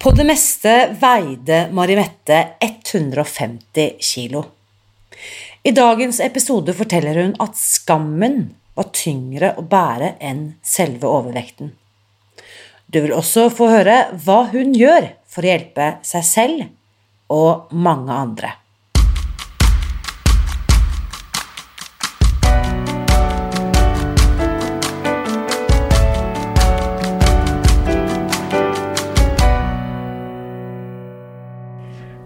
På det meste veide Marimette 150 kilo. I dagens episode forteller hun at skammen var tyngre å bære enn selve overvekten. Du vil også få høre hva hun gjør for å hjelpe seg selv og mange andre.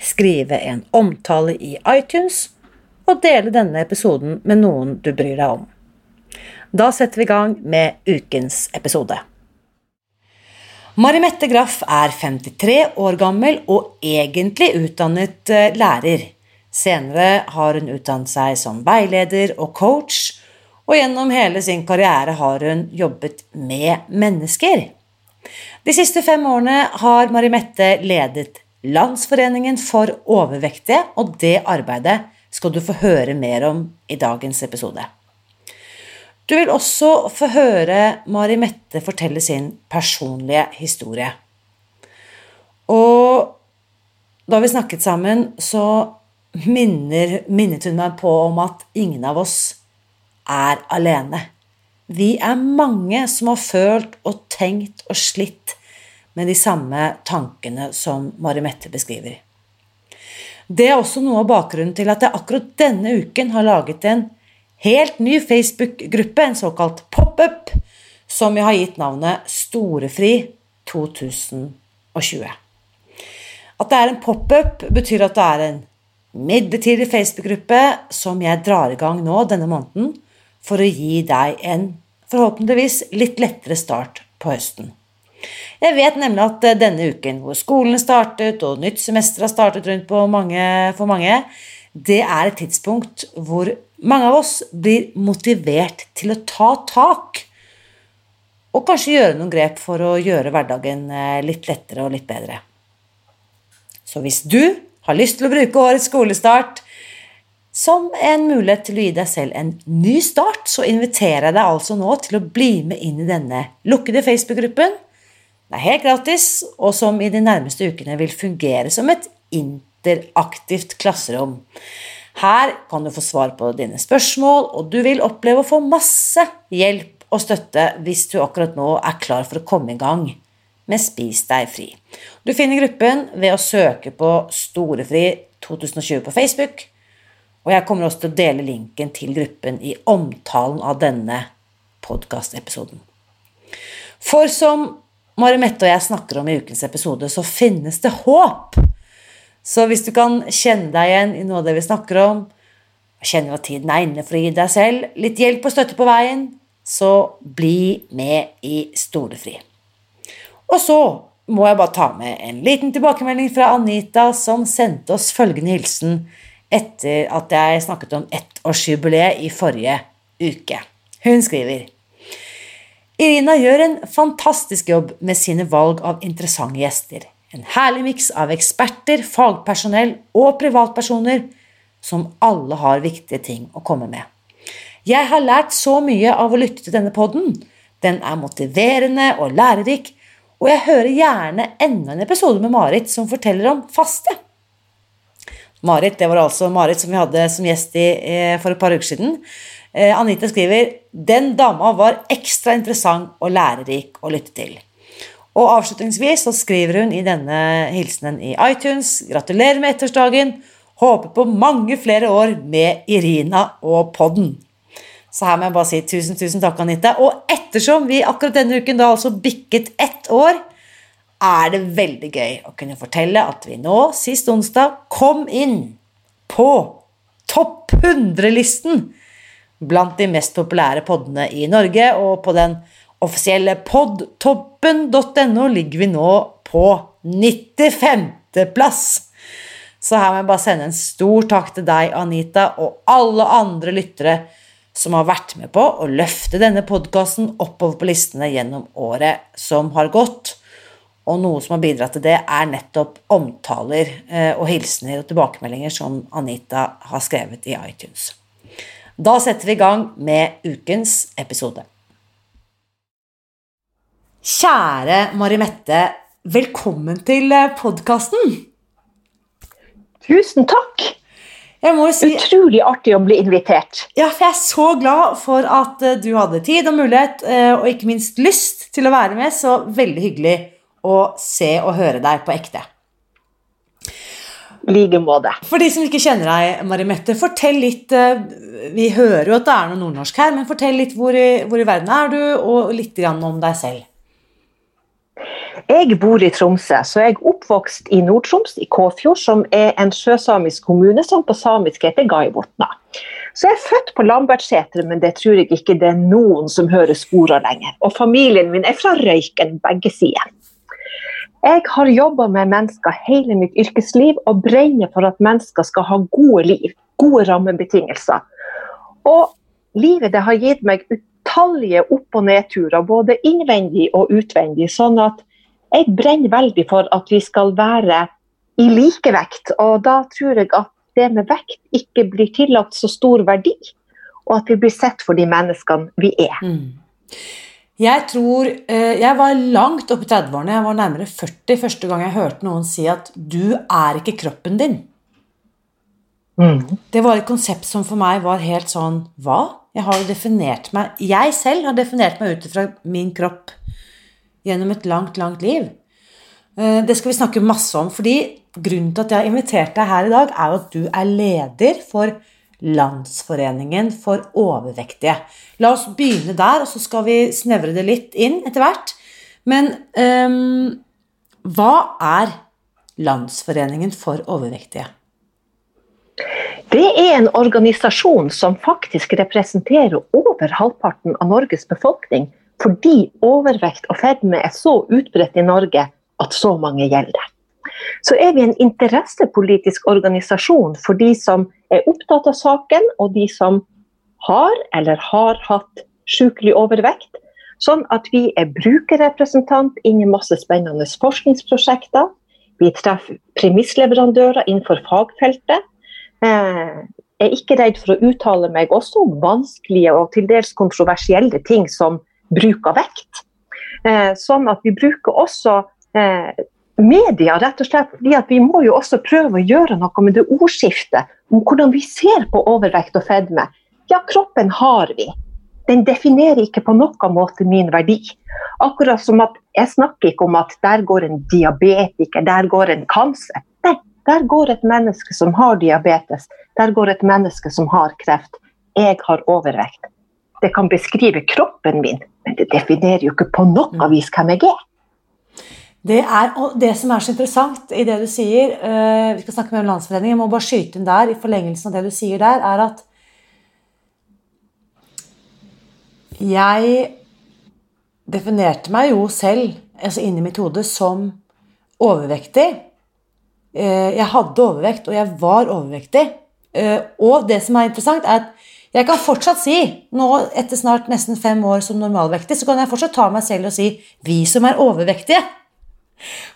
skrive en omtale i iTunes og dele denne episoden med noen du bryr deg om. Da setter vi i gang med ukens episode. Marimette Graff er 53 år gammel og egentlig utdannet eh, lærer. Senere har hun utdannet seg som veileder og coach, og gjennom hele sin karriere har hun jobbet med mennesker. De siste fem årene har Marimette ledet Landsforeningen for overvektige, og det arbeidet skal du få høre mer om i dagens episode. Du vil også få høre Mari Mette fortelle sin personlige historie. Og da vi snakket sammen, så minner, minnet hun meg på om at ingen av oss er alene. Vi er mange som har følt og tenkt og slitt med de samme tankene som Mari Mette beskriver. Det er også noe av bakgrunnen til at jeg akkurat denne uken har laget en helt ny Facebook-gruppe, en såkalt pop-up, som jeg har gitt navnet Storefri 2020. At det er en pop-up, betyr at det er en midlertidig Facebook-gruppe som jeg drar i gang nå denne måneden for å gi deg en forhåpentligvis litt lettere start på høsten. Jeg vet nemlig at eh, denne uken hvor skolen startet og nytt semester har startet rundt mange, for mange, det er et tidspunkt hvor mange av oss blir motivert til å ta tak. Og kanskje gjøre noen grep for å gjøre hverdagen eh, litt lettere og litt bedre. Så hvis du har lyst til å bruke årets skolestart som en mulighet til å gi deg selv en ny start, så inviterer jeg deg altså nå til å bli med inn i denne lukkede Facebook-gruppen det er helt gratis, og som i de nærmeste ukene vil fungere som et interaktivt klasserom. Her kan du få svar på dine spørsmål, og du vil oppleve å få masse hjelp og støtte hvis du akkurat nå er klar for å komme i gang med Spis deg fri. Du finner gruppen ved å søke på Storefri 2020 på Facebook, og jeg kommer også til å dele linken til gruppen i omtalen av denne podkastepisoden. For som Mari Mette og jeg snakker om i ukens episode, så finnes det håp. Så hvis du kan kjenne deg igjen i noe av det vi snakker om, og kjenner at tiden er inne for å gi deg selv litt hjelp og støtte på veien, så bli med i Stolefri. Og så må jeg bare ta med en liten tilbakemelding fra Anita, som sendte oss følgende hilsen etter at jeg snakket om ettårsjubileet i forrige uke. Hun skriver Irina gjør en fantastisk jobb med sine valg av interessante gjester. En herlig miks av eksperter, fagpersonell og privatpersoner som alle har viktige ting å komme med. Jeg har lært så mye av å lytte til denne podden. Den er motiverende og lærerik, og jeg hører gjerne enda en episode med Marit som forteller om faste. Marit, det var altså Marit som vi hadde som gjest i, eh, for et par uker siden. Eh, Anita skriver den dama var ekstra interessant og lærerik å lytte til. Og avslutningsvis så skriver hun i denne hilsenen i iTunes gratulerer med ettårsdagen. Håper på mange flere år med Irina og podden. Så her må jeg bare si tusen, tusen takk, Anita. Og ettersom vi akkurat denne uken da altså bikket ett år, er det veldig gøy å kunne fortelle at vi nå, sist onsdag, kom inn på topp 100-listen blant de mest populære podene i Norge, og på den offisielle podtoppen.no ligger vi nå på 95. plass. Så her må jeg bare sende en stor takk til deg, Anita, og alle andre lyttere som har vært med på å løfte denne podkasten oppover på listene gjennom året som har gått. Og noe som har bidratt til det, er nettopp omtaler eh, og hilsener og tilbakemeldinger som Anita har skrevet i iTunes. Da setter vi i gang med ukens episode. Kjære Mari Mette, velkommen til eh, podkasten. Tusen takk. Si, Utrolig artig å bli invitert. Ja, for Jeg er så glad for at uh, du hadde tid og mulighet, og ikke minst lyst til å være med. Så veldig hyggelig å se og høre deg på ekte. I like måte. For de som ikke kjenner deg, Mari Mette, fortell litt uh, Vi hører jo at det er noe nordnorsk her, men fortell litt hvor i, hvor i verden er du, og litt om deg selv. Jeg bor i Tromsø, så jeg er oppvokst i Nord-Troms, i Kåfjord, som er en sjøsamisk kommune som på samisk heter Gaivotna. Så jeg er født på Lambertseter, men det tror jeg ikke det er noen som hører sporene lenger. Og familien min er fra Røyken, begge sider. Jeg har jobba med mennesker hele mitt yrkesliv og brenner for at mennesker skal ha gode liv, gode rammebetingelser. Og livet det har gitt meg utallige opp- og nedturer, både innvendig og utvendig. sånn at jeg brenner veldig for at vi skal være i likevekt. Og da tror jeg at det med vekt ikke blir tillagt så stor verdi, og at vi blir sett for de menneskene vi er. Mm. Jeg tror eh, Jeg var langt oppe i 30-årene, jeg var nærmere 40 første gang jeg hørte noen si at 'du er ikke kroppen din'. Mm. Det var et konsept som for meg var helt sånn Hva? Jeg har jo definert meg Jeg selv har definert meg ut fra min kropp gjennom et langt, langt liv. Eh, det skal vi snakke masse om, fordi grunnen til at jeg har invitert deg her i dag, er jo at du er leder for Landsforeningen for overvektige. La oss begynne der, og så skal vi snevre det litt inn etter hvert. Men um, hva er Landsforeningen for overvektige? Det er en organisasjon som faktisk representerer over halvparten av Norges befolkning fordi overvekt og fedme er så utbredt i Norge at så mange gjelder. Så er vi en interessepolitisk organisasjon for de som er opptatt av saken, og de som har eller har hatt sykelig overvekt. Sånn at vi er brukerrepresentant inn i masse spennende forskningsprosjekter. Vi treffer premissleverandører innenfor fagfeltet. Eh, jeg er ikke redd for å uttale meg også om vanskelige og til dels kontroversielle ting som bruk av vekt. Eh, sånn at vi bruker også eh, media, rett og slett fordi at vi må jo også prøve å gjøre noe med det ordskiftet om hvordan vi ser på overvekt og fedme. Ja, kroppen har vi. Den definerer ikke på noen måte min verdi. Akkurat som at jeg snakker ikke om at der går en diabetiker, der går en kanser. Nei, der går et menneske som har diabetes, der går et menneske som har kreft. Jeg har overvekt. Det kan beskrive kroppen min, men det definerer jo ikke på noe vis hvem jeg er. Det er det som er så interessant i det du sier uh, Vi skal snakke mer om Landsforeningen. Jeg må bare skyte inn der, i forlengelsen av det du sier der, er at jeg definerte meg jo selv, altså inni mitt hode, som overvektig. Uh, jeg hadde overvekt, og jeg var overvektig. Uh, og det som er interessant, er at jeg kan fortsatt si, nå etter snart nesten fem år som normalvektig, så kan jeg fortsatt ta meg selv og si 'vi som er overvektige'.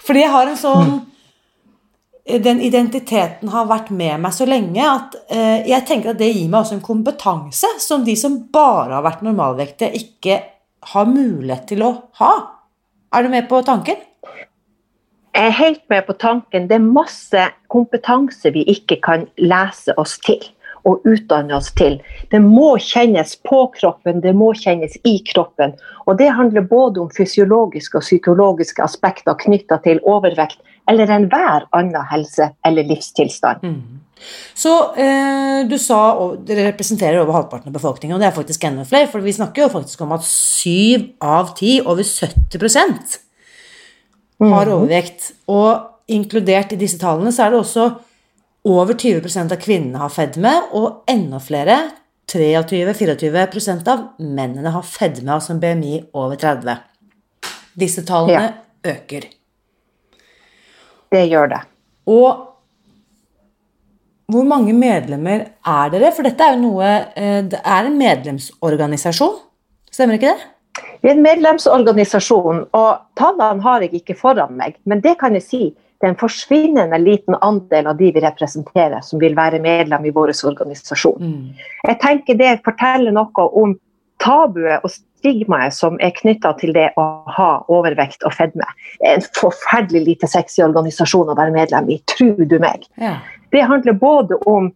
Fordi jeg har en sånn Den identiteten har vært med meg så lenge at eh, jeg tenker at det gir meg også en kompetanse som de som bare har vært normalvektige, ikke har mulighet til å ha. Er du med på tanken? Jeg er helt med på tanken. Det er masse kompetanse vi ikke kan lese oss til å utdanne oss til. Det må kjennes på kroppen, det må kjennes i kroppen. Og det handler både om fysiologiske og psykologiske aspekter knytta til overvekt eller enhver annen helse eller livstilstand. Mm. Så eh, du sa og dere representerer over halvparten av befolkningen, og det er faktisk enda flere, for vi snakker jo faktisk om at syv av ti, over 70% har Mhm. overvekt. Og inkludert i disse tallene så er det også over 20% av kvinnene har fedme, og enda flere, 23-24% av mennene har fedme, altså en BMI over 30. Disse tallene øker. Det gjør det. Og hvor mange medlemmer er dere? For dette er jo noe eh, Det er en medlemsorganisasjon, stemmer ikke det? Vi er en medlemsorganisasjon, og tallene har jeg ikke foran meg. Men det kan jeg si, det er en forsvinnende liten andel av de vi representerer, som vil være medlem i vår organisasjon. Jeg tenker det forteller noe om tabuet og stigmaet som er knytta til det å ha overvekt og fedme. Det er en forferdelig lite sexy organisasjon å være medlem i, tror du meg. Ja. Det handler både om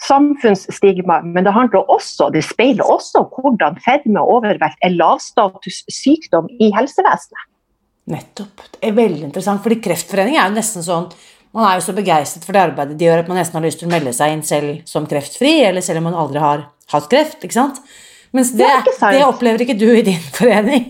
samfunnsstigma, men det handler også, det speiler også hvordan fedme og overvekt er lavstatus sykdom i helsevesenet. Nettopp. Det er veldig interessant, fordi Kreftforeningen er jo nesten sånn Man er jo så begeistret for det arbeidet de gjør, at man nesten har lyst til å melde seg inn selv som kreftfri, eller selv om man aldri har hatt kreft. ikke sant? Mens det, Det ikke det opplever ikke du i din forening.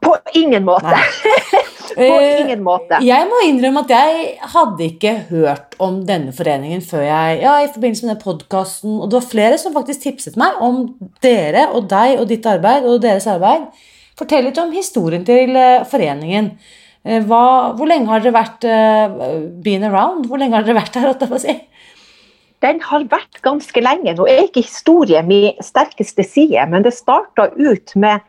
På ingen måte. På Eh, ingen måte. Jeg må innrømme at jeg hadde ikke hørt om denne foreningen før jeg Ja, i forbindelse med den podkasten, og det var flere som faktisk tipset meg om dere og deg og ditt arbeid og deres arbeid. Fortell litt om historien til eh, foreningen. Eh, Hva, hvor lenge har dere vært uh, been around? Hvor lenge har dere vært her? si? Den har vært ganske lenge. Nå er ikke historie min sterkeste side, men det starta ut med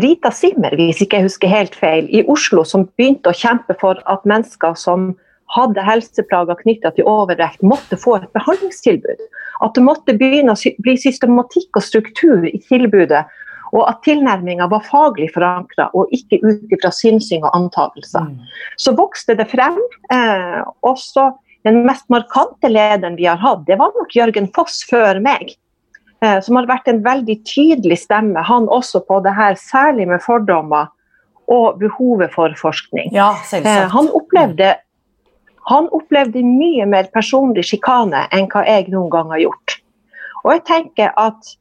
Rita Simmer, hvis ikke jeg husker helt feil, i Oslo, som begynte å kjempe for at mennesker som hadde helseplager knytta til overvekt, måtte få et behandlingstilbud. At det måtte begynne å bli systematikk og struktur i tilbudet. Og at tilnærminga var faglig forankra, og ikke ut fra synsing og antakelser. Så vokste det frem. Eh, også den mest markante lederen vi har hatt, det var nok Jørgen Foss før meg. Eh, som har vært en veldig tydelig stemme, han også på det her, særlig med fordommer og behovet for forskning. Ja, Eh, han, opplevde, han opplevde mye mer personlig sjikane enn hva jeg noen gang har gjort. Og jeg tenker at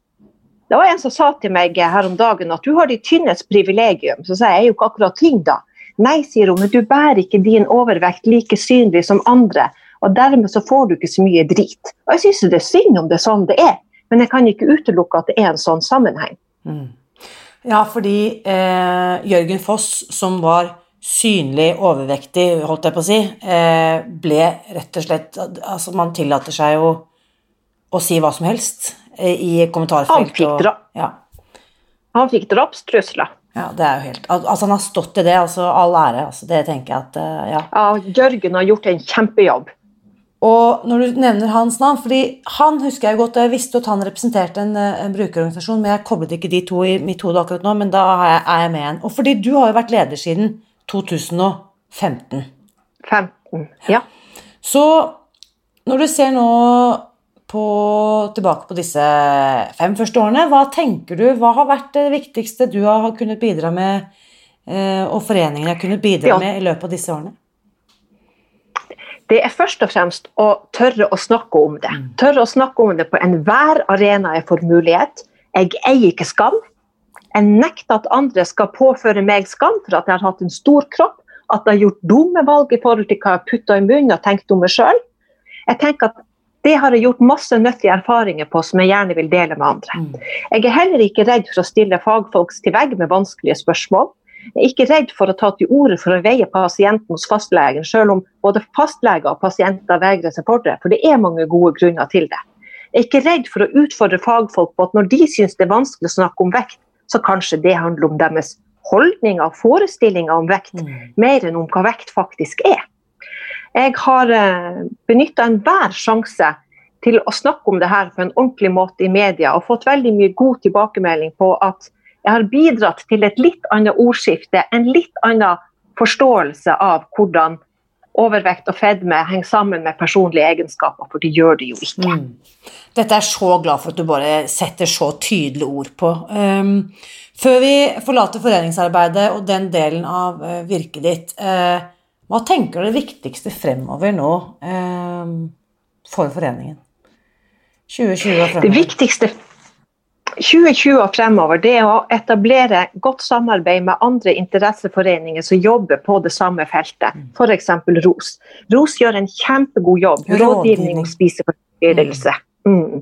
Det var en som sa til meg her om dagen at du har de tynnes privilegium. Så sa jeg jeg er jo ikke akkurat tynn, da. Nei, sier hun, men du bærer ikke din overvekt like synlig som andre. Og dermed så får du ikke så mye drit. Og jeg syns det er synd om det er sånn det er, men jeg kan ikke utelukke at det er en sånn sammenheng. Ja, fordi eh, Jørgen Foss, som var synlig overvektig, holdt jeg på å si, eh, ble rett og slett Altså, man tillater seg jo å si hva som helst i kommentarfelt. Han og- ja, Han fikk drapstrusler. ja, det er jo helt Altså, han har stått i det, altså all ære. Altså, det tenker jeg at eh, Ja. Ja, Jørgen har gjort en kjempejobb. Og når du nevner hans navn, fordi han husker jeg godt, og jeg visste at han representerte en, eh, en brukerorganisasjon, men jeg koblet ikke de to i mitt hode akkurat nå, men da jeg, er jeg med igjen. Og fordi du har jo vært leder siden 2015. 15. Ja. Så når du ser nå på, tilbake på disse fem første årene, hva tenker du, hva har vært det viktigste du har kunnet bidra med, eh, og foreningen har kunnet bidra med i løpet av disse årene? Det er først og fremst å tørre å snakke om det. Tørre å snakke om det på enhver arena jeg får mulighet. Jeg eier ikke skam. Jeg nekter at andre skal påføre meg skam for at jeg har hatt en stor kropp, at jeg har gjort dumme valg i forhold til hva jeg har putta i munnen og tenkt om meg sjøl. Jeg tenker at det har jeg gjort masse nyttige erfaringer på som jeg gjerne vil dele med andre. Jeg er heller ikke redd for å stille fagfolk til vegg med vanskelige spørsmål. Jeg er ikke redd for å ta til orde for å veie pasienten hos fastlegen, selv om både fastleger og pasienter vegrer seg for det, for det er mange gode grunner til det. Jeg er ikke redd for å utfordre fagfolk på at når de syns det er vanskelig å snakke om vekt, så kanskje det handler om deres holdninger og forestillinger om vekt, mer enn om hva vekt faktisk er. Jeg har uh, benytta enhver sjanse til å snakke om det her på en ordentlig måte i media, og fått veldig mye god tilbakemelding på at jeg har bidratt til et litt annet ordskifte, en litt annen forståelse av hvordan overvekt og fedme henger sammen med personlige egenskaper, for det gjør det jo ikke. Mm. Dette er jeg så glad for at du bare setter så tydelige ord på. Um, før vi forlater foreningsarbeidet og den delen av uh, virket ditt, uh, Hva tenker du er det viktigste fremover nå eh, for foreningen? 2020 og fremover. Det viktigste 2020 og fremover det er å etablere godt samarbeid med andre interesseforeninger som jobber på det samme feltet, Mm. f.eks. ROS. ROS gjør en kjempegod jobb. Rådgivning. Rådgivning og spiseforstyrrelse. Mm.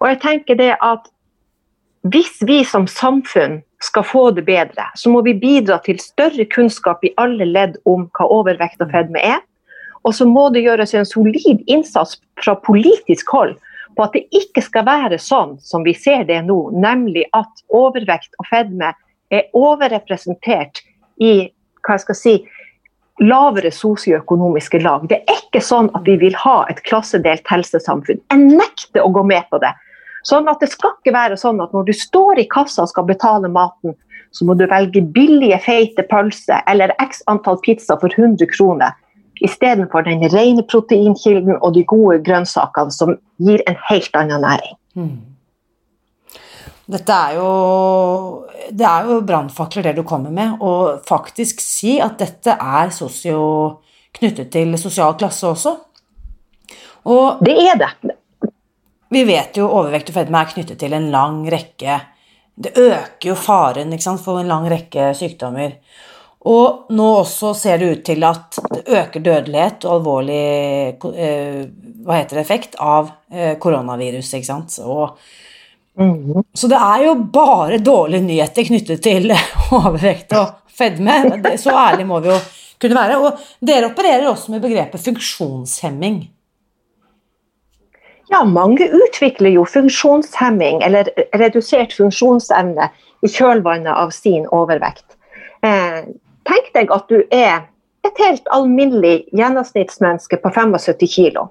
Og jeg tenker det at hvis vi som samfunn skal få det bedre, så må vi bidra til større kunnskap i alle ledd om hva overvekt og fedme er. Og så må det gjøres en solid innsats fra politisk hold på at det ikke skal være sånn som vi ser det nå, nemlig at overvekt og fedme er overrepresentert i hva jeg skal si, lavere sosioøkonomiske lag. Det er ikke sånn at vi vil ha et klassedelt helsesamfunn. Jeg nekter å gå med på det. Sånn at Det skal ikke være sånn at når du står i kassa og skal betale maten, så må du velge billige, feite pølser eller x antall pizza for 100 kroner istedenfor den rene proteinkilden og de gode grønnsakene som gir en helt annen næring. Mm. Dette er jo Det er jo brannfakler, det du kommer med, og faktisk si at dette er sosio, knyttet til sosial klasse også. Og Det er det. Vi vet jo overvekt og fedme er knyttet til en lang rekke Det øker jo faren sant, for en lang rekke sykdommer. Og nå også ser det ut til at det øker dødelighet og alvorlig eh, hva heter det, effekt av koronaviruset, koronavirus. ikke sant? Og, Mhm. så det er jo bare dårlige nyheter knyttet til overvekt og fedme. Så ærlig må vi jo kunne være. Og dere opererer også med begrepet funksjonshemming. Ja, mange utvikler jo funksjonshemming eller redusert funksjonsevne i kjølvannet av sin overvekt. Eh, tenk deg at du er et helt alminnelig gjennomsnittsmenneske på 75 kg.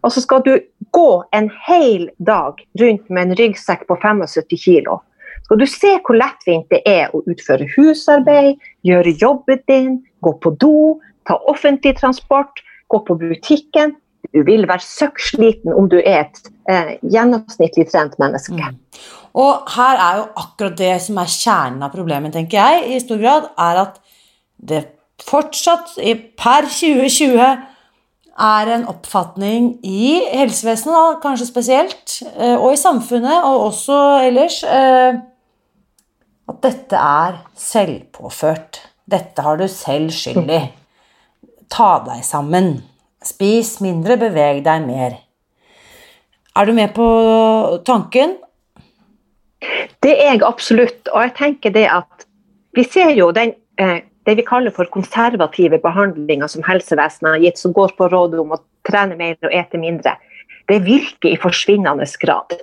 Og så skal du gå en hel dag rundt med en ryggsekk på 75 kg. Skal du se hvor lettvint det er å utføre husarbeid, gjøre jobben din, gå på do, ta offentlig transport, gå på butikken. Du vil være søkksliten om du er et eh, gjennomsnittlig trent menneske. Mm. Og her er jo akkurat det som er kjernen av problemet, tenker jeg, i stor grad, er at det fortsatt, per 2020, er en oppfatning i helsevesenet, da, kanskje spesielt, eh, og i samfunnet, og også ellers, eh, at dette er selvpåført. Dette har du selv skyld i. Ta deg sammen. Spis mindre, beveg deg mer. Er du med på tanken? Det er jeg absolutt. Og jeg tenker det at vi ser jo den, eh, det vi kaller for konservative behandlinger som helsevesenet har gitt, som går på råd om å trene mer og ete mindre. Det virker i forsvinnende grad.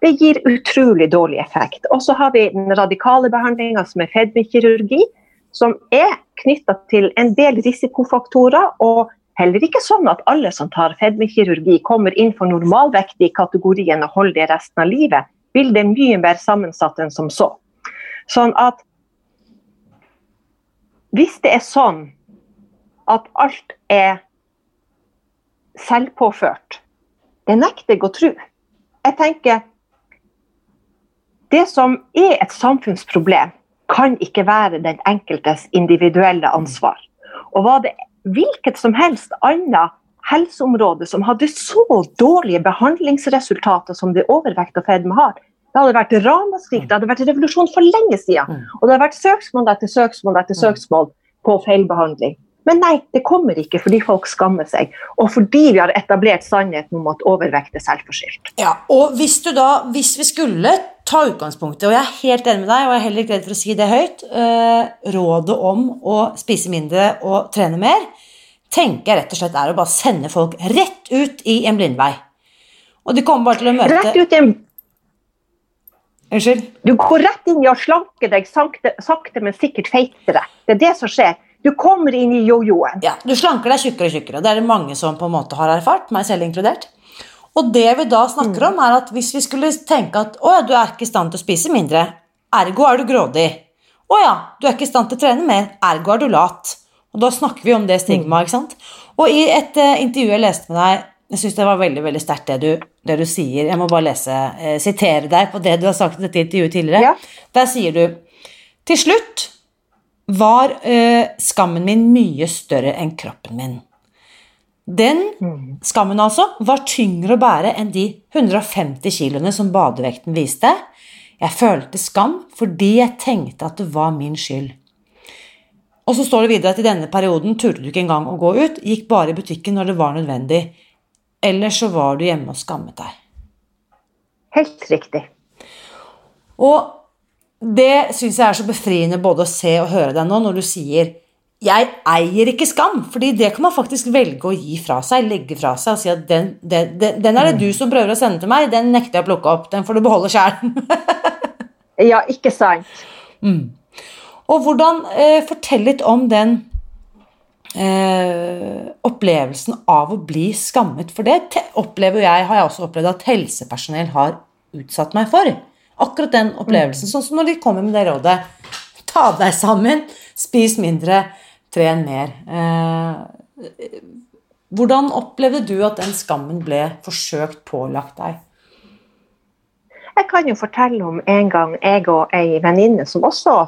Det gir utrolig dårlig effekt. Og så har vi den radikale behandlinga som er fedmekirurgi, som er knytta til en del risikofaktorer. og Heller ikke sånn at alle som tar fedmekirurgi, kommer inn for normalvekt i kategorien og holder det resten av livet. Bildet er mye mer sammensatt enn som så. Sånn at hvis det er sånn at alt er selvpåført, det nekter jeg å tro. Jeg tenker Det som er et samfunnsproblem, kan ikke være den enkeltes individuelle ansvar. Og hva det hvilket som helst annet helseområde som hadde så dårlige behandlingsresultater som det overvekt og fedme har, det hadde vært ramaskrik, det hadde vært revolusjon for lenge siden. Mm. Og det hadde vært søksmål etter søksmål etter søksmål på feilbehandling. Men nei, det kommer ikke fordi folk skammer seg, og fordi vi har etablert sannheten om at overvekt er selvforskyldt. Ja, og hvis du da, hvis vi skulle ta utgangspunktet, og jeg er helt enig med deg, og jeg er heller ikke redd for å si det høyt, eh, rådet om å spise mindre og trene mer, tenker jeg rett og slett er å bare sende folk rett ut i en blindvei. Og de kommer bare til å møte Rett ut i en Unnskyld? Du går rett inn i å slanke deg sakte, sakte men sikkert feitere. Det er det som skjer. Du kommer inn i jojoen. Ja, du slanker deg tjukkere og tjukkere. Det er det mange som på en måte har erfart, meg selv inkludert. Og det vi da snakker om, er at hvis vi skulle tenke at å ja, du er ikke i stand til å spise mindre, ergo er du grådig. Å ja, du er ikke i stand til å trene mer, ergo er du lat. Og da snakker vi om det stigmaet, ikke sant. Og i et uh, intervju jeg leste med deg, jeg syns det var veldig veldig sterkt det, det du sier. Jeg må bare lese, eh, sitere deg på det du har sagt i dette intervjuet tidligere. Ja. Der sier du til slutt var eh, skammen min mye større enn kroppen min. Den skammen altså var tyngre å bære enn de 150 kiloene som badevekten viste. Jeg følte skam fordi jeg tenkte at det var min skyld. Og så står det videre at i denne perioden turte du ikke engang å gå ut, gikk bare i butikken når det var nødvendig. Ellers så var du hjemme og skammet deg. Helt riktig. Og det syns jeg er så befriende både å se og høre deg nå når du sier 'jeg eier ikke skam', fordi det kan man faktisk velge å gi fra seg, legge fra seg og si at den, den, den, den er det du som prøver å sende til meg, den nekter jeg å plukke opp, den får du beholde sjæl. Ja, ikke sant? Og hvordan eh, Fortell litt om den eh, opplevelsen av å bli skammet. For det opplever jeg, har jeg også opplevd at helsepersonell har utsatt meg for. Akkurat den opplevelsen. Sånn som når de kommer med det rådet. Ta deg sammen, spis mindre, tren mer. Eh, hvordan opplevde du at den skammen ble forsøkt pålagt deg? Jeg kan jo fortelle om en gang jeg og ei venninne som også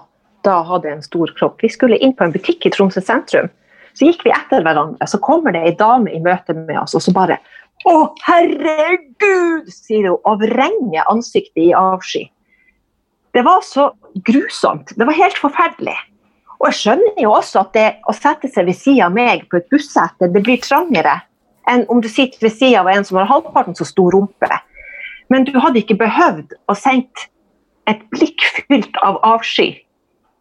da hadde en stor kropp. Vi skulle inn på en butikk i Tromsø sentrum. Så gikk vi etter hverandre. Så kommer det ei dame i møte med oss, og så bare Å, herregud! sier hun og vrenger ansiktet i avsky. Det var så grusomt. Det var helt forferdelig. Og jeg skjønner jo også at det å sette seg ved sida av meg på et bussete, det blir trangere enn om du sitter ved sida av en som har halvparten så stor rumpe. Men du hadde ikke behøvd å sendt et blikk fylt av avsky.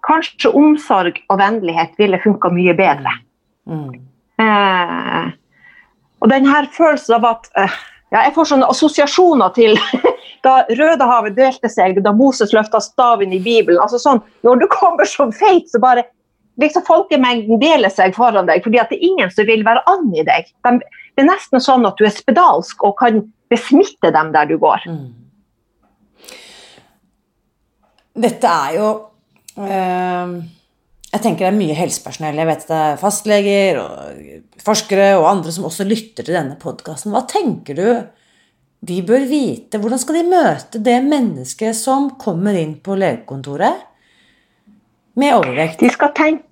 Kanskje omsorg og vennlighet ville funka mye bedre. Eh, og denne følelsen av at eh, ja, Jeg får sånne assosiasjoner til da Rødehavet delte seg, da Moses løfta staven i Bibelen. altså sånn, Når du kommer som feit, så bare liksom Folkemengden deler seg foran deg fordi at det er ingen som vil være and i deg. De, det er nesten sånn at du er spedalsk og kan besmitte dem der du går. Dette er jo eh, Jeg tenker det er mye helsepersonell. Jeg vet det er fastleger og forskere og andre som også lytter til denne podkasten. Hva tenker du de bør vite? Hvordan skal de møte det mennesket som kommer inn på legekontoret med overvekt? De skal tenke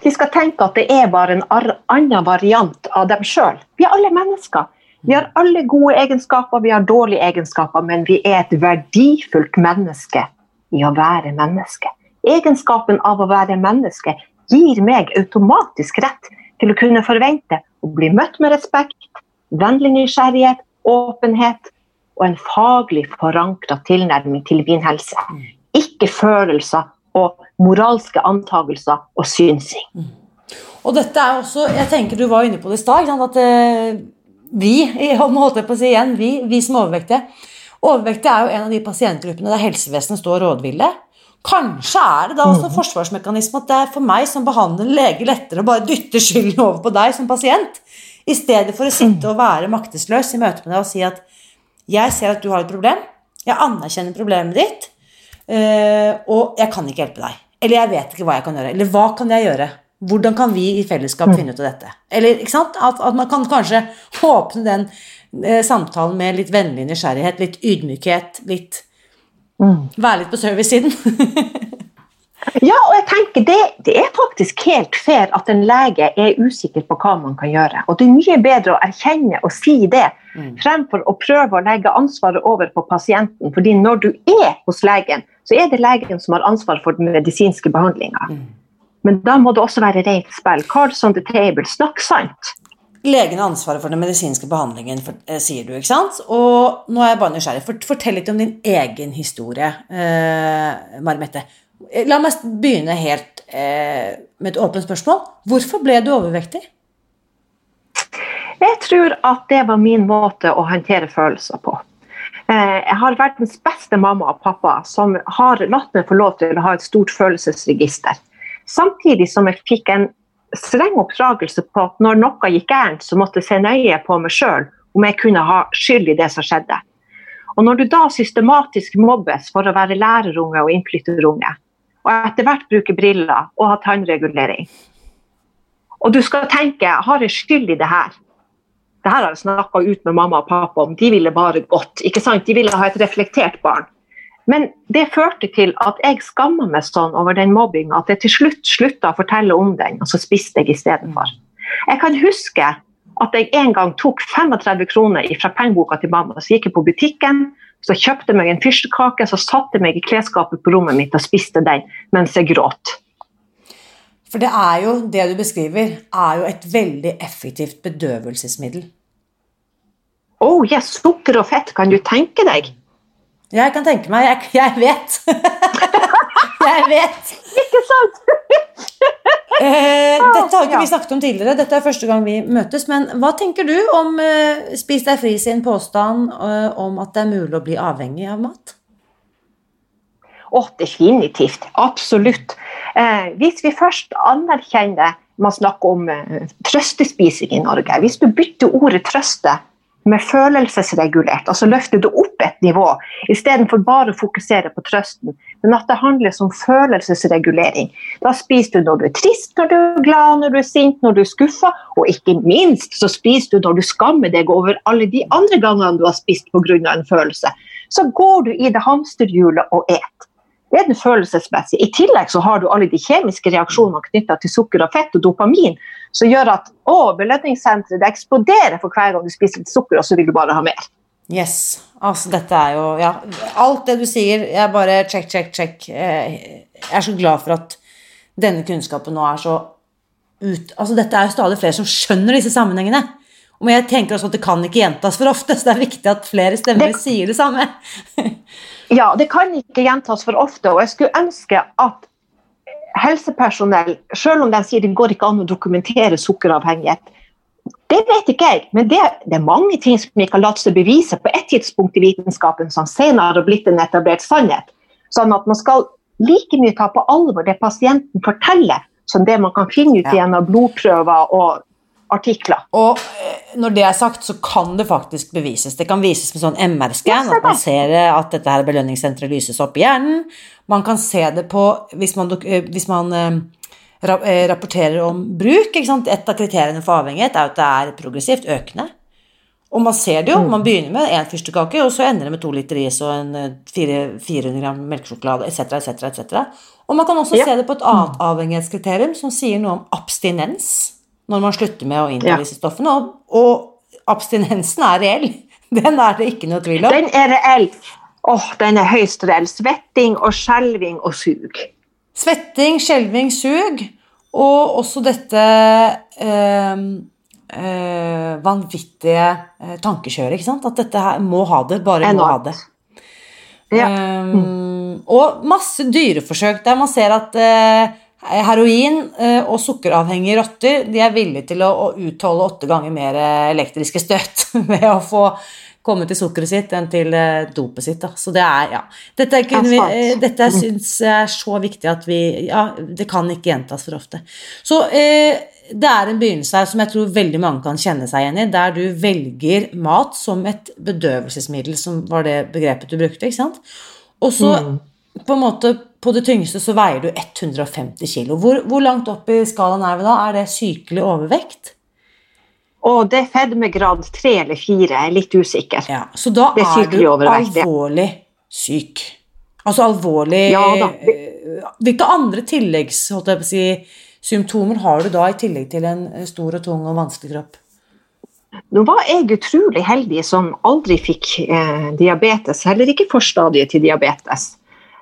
de skal tenke at det er bare en annen variant av dem sjøl. Vi er alle mennesker. Vi har alle gode egenskaper, vi har dårlige egenskaper, men vi er et verdifullt menneske i å være menneske. Egenskapen av å være menneske gir meg automatisk rett til å kunne forvente å bli møtt med respekt, vennlig nysgjerrighet, åpenhet og en faglig forankra tilnærming til min helse. Ikke følelser og moralske antakelser og synsing. Og dette er også Jeg tenker du var inne på det i stad, at eh, vi, holdt jeg på å si igjen, vi, vi som er overvektige Overvektige er jo en av de pasientgruppene der helsevesenet står rådville. Kanskje er det da også en forsvarsmekanisme at det er for meg som behandler lege lettere å bare dytte skylden over på deg som pasient, i stedet for å sitte og være maktesløs i møte med deg og si at jeg ser at du har et problem, jeg anerkjenner problemet ditt, eh, og jeg kan ikke hjelpe deg. Eller jeg vet ikke hva jeg kan gjøre. Eller hva kan jeg gjøre? Hvordan kan vi i fellesskap finne ut av dette? Eller, ikke sant? At, at man kan kanskje åpne den eh, samtalen med litt vennlig nysgjerrighet, litt ydmykhet, litt Være litt på servicesiden. Ja, og jeg tenker det, det er faktisk helt fair at en lege er usikker på hva man kan gjøre. Og det er mye bedre å erkjenne og si det, fremfor å prøve å legge ansvaret over på pasienten. Fordi når du er hos legen, så er det legen som har ansvar for den medisinske behandlinga. Men da må det også være rent spill. Cards on the table. Snakk sant. Legen har ansvaret for den medisinske behandlingen, for, eh, sier du, ikke sant? Og nå er jeg bare nysgjerrig. Fort- Fortell litt om din egen historie, eh, Mari-Mette. Eh, La meg begynne helt eh, med et åpent spørsmål. Hvorfor ble du overvektig? Jeg tror at det var min måte å håndtere følelser på. Eh, Jeg har verdens beste mamma og pappa som har latt meg få lov til å ha et stort følelsesregister. Samtidig som jeg fikk en streng oppdragelse på at når noe gikk gærent, så måtte jeg se nøye på meg sjøl om jeg kunne ha skyld i det som skjedde. Og når du da systematisk mobbes for å være lærerunge og innflytterunge, og etter hvert bruker briller og har tannregulering, og du skal tenke har jeg skyld i det her? Det her har jeg snakka ut med mamma og pappa om. De ville bare godt. ikke sant? De ville ha et reflektert barn. Men det førte til at jeg skamma meg sånn over den mobbinga at jeg til slutt slutta å fortelle om den, og så spiste jeg istedenfor. Jeg kan huske at jeg en gang tok 35 kroner fra pengeboka til mamma. Så gikk jeg på butikken, så kjøpte meg en fyrstekake, så satte jeg meg i klesskapet på rommet mitt og spiste den mens jeg gråt. For det er jo, det du beskriver, er jo et veldig effektivt bedøvelsesmiddel. Oh yes, sukker og fett, kan du tenke deg? Jeg kan tenke meg. Jeg, jeg vet. jeg vet. Ikke sant? eh, dette har ikke vi snakket om tidligere, dette er første gang vi møtes. Men hva tenker du om eh, Spis deg fri sin påstand eh, om at det er mulig å bli avhengig av mat? Oh, definitivt. Absolutt. Eh, hvis vi først anerkjenner man snakker om eh, trøstespising i Norge Hvis du bytter ordet 'trøste' med følelsesregulert, altså løfter du opp et nivå, istedenfor bare å fokusere på trøsten, men at det handler om følelsesregulering. Da spiser du når du er trist, når du er glad, når du er sint, når du er skuffa, og ikke minst så spiser du når du skammer deg over alle de andre gangene du har spist pga. en følelse. Så går du i det hamsterhjulet og et. Det er den følelsesmessige. I tillegg så har du alle de kjemiske reaksjonene knytta til sukker og fett og dopamin, som gjør at å, belønningssenteret eksploderer for hver gang du spiser litt sukker, og så vil du bare ha mer. Yes. Altså, dette er jo Ja, alt det du sier, jeg bare check, check, check. Jeg er så glad for at denne kunnskapen nå er så ut Altså, dette er jo stadig flere som skjønner disse sammenhengene. Men jeg tenker også at det kan ikke gjentas for ofte, så det er viktig at flere stemmer det, sier det samme. ja, det kan ikke gjentas for ofte, og jeg skulle ønske at helsepersonell, selv om de sier det går ikke an å dokumentere sukkeravhengighet, det vet ikke jeg, men det, det er mange ting som ikke har latt seg bevise på et tidspunkt i vitenskapen som senere har blitt en etablert sannhet. Sånn at man skal like mye ta på alvor det pasienten forteller, som det man kan finne ut ja. gjennom blodprøver og artikler. Og eh, når det er sagt, så kan det faktisk bevises. Det kan vises med sånn MR-scan, at man ser at dette her belønningssenteret lyses opp i hjernen. Man kan se det på hvis man, eh, hvis man eh, rapporterer om bruk. Et av kriteriene for avhengighet er at det er progressivt økende. Og man ser det jo. Man begynner med én fyrstekake, og så ender det med to liter is og en 400 gram melkesjokolade etc., etc., etc. Og man kan også ja. se det på et annet avhengighetskriterium som sier noe om abstinens når man slutter med å innta ja. disse stoffene. Og, og, abstinensen er reell. Den er det ikke noe tvil om. Den er reell. Åh, oh, den er høyst reell. Svetting og skjelving og sug. Svetting, skjelving, sug, og også dette øh, øh, vanvittige øh, tankekjøret, ikke sant? At dette her må ha det, bare må ha det. Ja. Um, og masse dyreforsøk der man ser at uh, Heroin eh, og sukkeravhengige rotter de er villige til å, utholde åtte ganger mer elektriske støt ved å få komme til sukkeret sitt enn til eh, dopet sitt. Da. Så det er, ja. Dette, vi, eh, dette syns jeg er så viktig at vi Ja, det kan ikke gjentas for ofte. Så eh, det er en begynnelse her som jeg tror veldig mange kan kjenne seg igjen i, der du velger mat som et bedøvelsesmiddel, som var det begrepet du brukte, ikke sant. Og så mm. På en måte på det tyngste så veier du 150 kg. Hvor, hvor, langt opp i skalaen er vi da? Er det sykelig overvekt? Og det er fedmegrad 3 eller 4, jeg er litt usikker. Ja, så da er, er du overvekt, alvorlig syk. Altså alvorlig ja, eh, Hvilke andre tilleggs symptomer har du da, i tillegg til en stor og tung og vanskelig kropp? Nå var jeg utrolig heldig som aldri fikk eh, diabetes, heller ikke forstadiet til diabetes.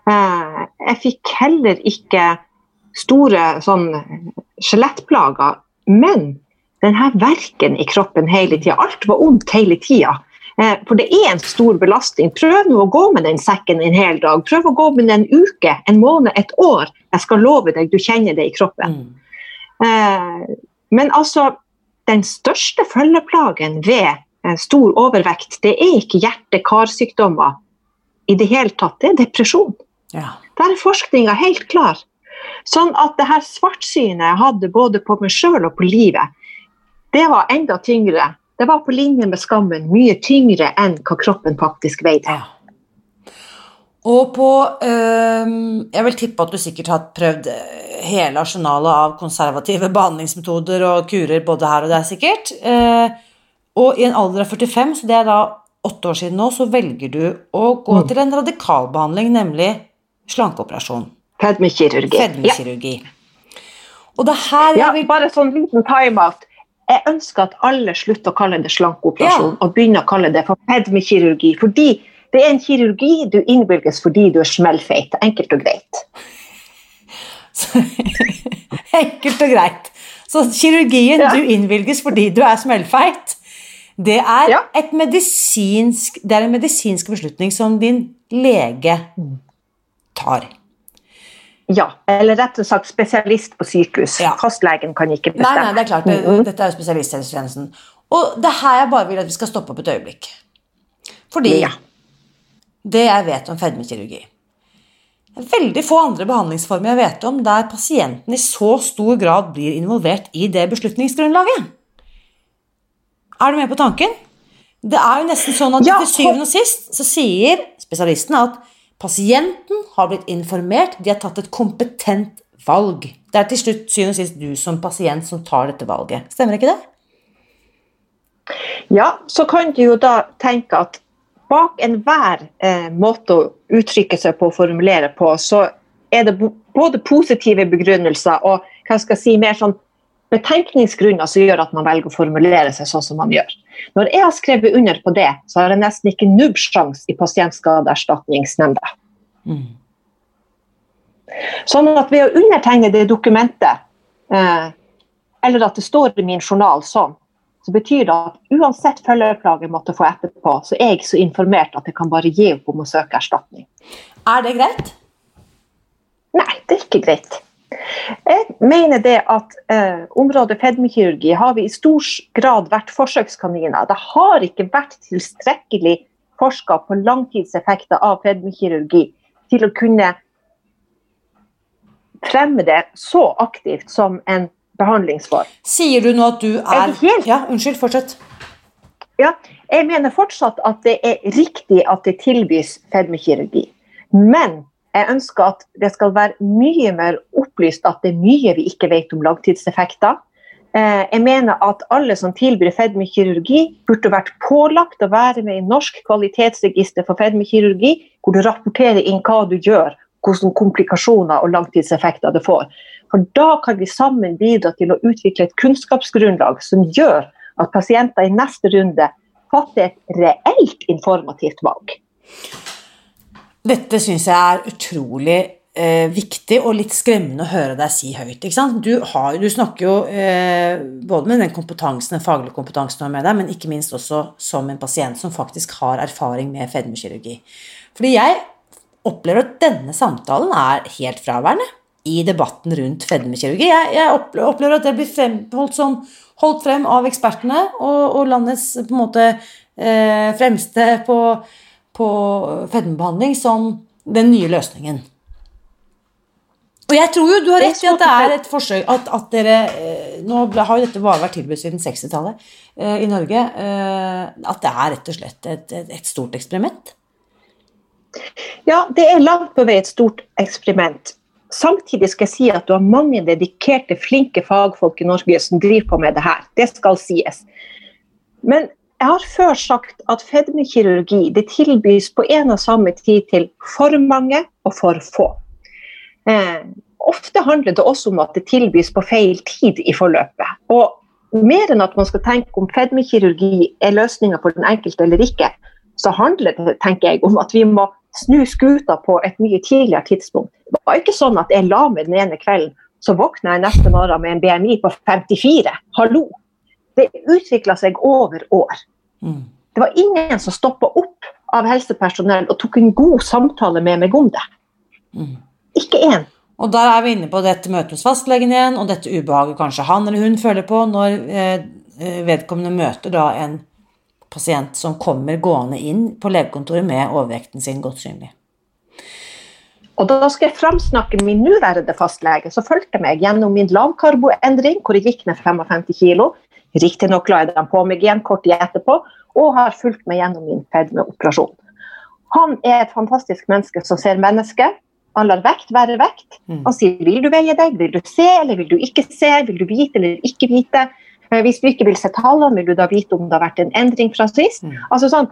Eh, jeg fikk heller ikke store sånn skjelettplager, men denne verken i kroppen hele tida. Alt var vondt hele tida. Eh, for det er en stor belastning. Prøv nå å gå med den sekken en hel dag. Prøv å gå med den en uke, en måned, et år. Jeg skal love deg, du kjenner det i kroppen. Mm. Eh, men altså, den største følgeplagen ved stor overvekt, det er ikke hjerte-karsykdommer i det hele tatt, det er depresjon. Ja. Der er forskninga helt klar. Sånn at det her svartsynet jeg hadde både på meg sjøl og på livet, det var enda tyngre. Det var på linje med skammen, mye tyngre enn hva kroppen faktisk veide. Ja. Og på øh, Jeg vil tippe at du sikkert har prøvd hele arsenalet av konservative behandlingsmetoder og kurer både her og der, sikkert. Uh, og i en alder av 45, så det er da åtte år siden nå, så velger du å gå til en radikalbehandling, nemlig slankeoperasjon. Fedmekirurgi. Ja. Fedmekirurgi. Og det er her ja, vil bare sånn liten time-out. Jeg ønsker at alle slutter å kalle det slankeoperasjon og begynner å kalle det for fedmekirurgi. Fordi det er en kirurgi du innvilges fordi du er smellfeit. Enkelt og greit. Enkelt og greit. Så kirurgien Ja. du innvilges fordi du er smellfeit, det er, Ja. medisinsk, det er en medisinsk beslutning som din lege tar. Ja, eller rett og slett spesialist på sykehus. Ja. Fastlegen kan ikke bestemme. nei, nei, det er klart, det, dette er jo spesialisthelsetjenesten. Og det er her jeg bare vil at vi skal stoppe opp et øyeblikk. Fordi Ja. det jeg vet om fedmekirurgi Det er veldig få andre behandlingsformer jeg vet om der pasienten i så stor grad blir involvert i det beslutningsgrunnlaget. Er du med på tanken? Det er jo nesten sånn at Ja, til syvende og sist så sier spesialisten at pasienten har blitt informert, de har tatt et kompetent valg. Det er til slutt syvende og sist du som pasient som tar dette valget. Stemmer ikke det? Ja, så kan du jo da tenke at bak enhver eh, måte å uttrykke seg på og formulere på, så er det både positive begrunnelser og hva skal jeg si, mer sånn betenkningsgrunner som gjør at man velger å formulere seg sånn som man gjør. Når jeg har skrevet under på det, så har jeg nesten ikke nubbsjans i Pasientskadeerstatningsnemnda. Sånn at ved å undertegne det dokumentet, eh, eller at det står i min journal sånn, så betyr det at uansett følgeplage jeg måtte få etterpå, så er jeg så informert at jeg kan bare gi opp om å søke erstatning. Er det greit? Nei, det er ikke greit. Jeg mener det at eh, området fedmekirurgi har vi i stor grad vært forsøkskaniner. Det har ikke vært tilstrekkelig forska på langtidseffekter av fedmekirurgi til å kunne fremme det så aktivt som en behandlingsform. Sier du nå at du er Er helt- Ja, unnskyld, fortsett. Ja, jeg mener fortsatt at det er riktig at det tilbys fedmekirurgi. Men jeg ønsker at det skal være mye mer opplyst at det er mye vi ikke vet om langtidseffekter. Eh, Jeg mener at alle som tilbyr fedmekirurgi, burde vært pålagt å være med i Norsk kvalitetsregister for fedmekirurgi, hvor du rapporterer inn hva du gjør, hvilke komplikasjoner og langtidseffekter det får. For Da kan vi sammen bidra til å utvikle et kunnskapsgrunnlag som gjør at pasienter i neste runde fatter et reelt informativt valg. Dette syns jeg er utrolig eh, viktig og litt skremmende å høre deg si høyt. Du, har, du snakker jo eh, både med den kompetansen, den faglige kompetansen du har med deg, men ikke minst også som en pasient som faktisk har erfaring med fedmekirurgi. Fordi jeg opplever at denne samtalen er helt fraværende i debatten rundt fedmekirurgi. Jeg, jeg opplever at det blir fremholdt sånn, holdt frem av ekspertene og, og landets på en måte eh, fremste på på fedmebehandling som den nye løsningen. Og jeg tror jo du har rett i at det er et forsøk At, at dere eh, Nå har jo dette bare vært tilbudt siden 60-tallet eh, i Norge. Eh, at det er rett og slett et, et, et stort eksperiment. Ja, det er langt på vei et stort eksperiment. Samtidig skal jeg si at du har mange dedikerte, flinke fagfolk i Norge som driver på med det her. Det skal sies. Men jeg har før sagt at fedmekirurgi det tilbys på en og samme tid til for mange og for få. Eh, ofte handler det også om at det tilbys på feil tid i forløpet. Og mer enn at man skal tenke om fedmekirurgi er løsninga for den enkelte eller ikke, så handler det tenker jeg, om at vi må snu skuta på et mye tidligere tidspunkt. Det var ikke sånn at jeg la meg den ene kvelden, så våkna jeg neste morgen med en BMI på 54. Hallo! Det utvikla seg over år. Mm. Det var ingen som stoppa opp av helsepersonell og tok en god samtale med meg om det. Mm. Ikke én. Og der er vi inne på dette møtet hos fastlegen igjen, og dette ubehaget kanskje han eller hun føler på når eh, vedkommende møter da en pasient som kommer gående inn på legekontoret med overvekten sin godt synlig. Og da skal jeg framsnakke min nåværende fastlege, som fulgte meg gjennom min lavkarboendring, hvor jeg gikk ned 55 kg. Riktignok la jeg dem på kort tid etterpå, og har fulgt meg gjennom min fedmeoperasjon. Han er et fantastisk menneske som ser mennesket. Han lar vekt være vekt. Mm. Han sier vil du veie deg, vil du se eller vil du ikke se, vil du vite eller ikke vite. Eh, Hvis du ikke vil se tallene, vil du da vite om det har vært en endring fra sist. Mm. Altså sånn,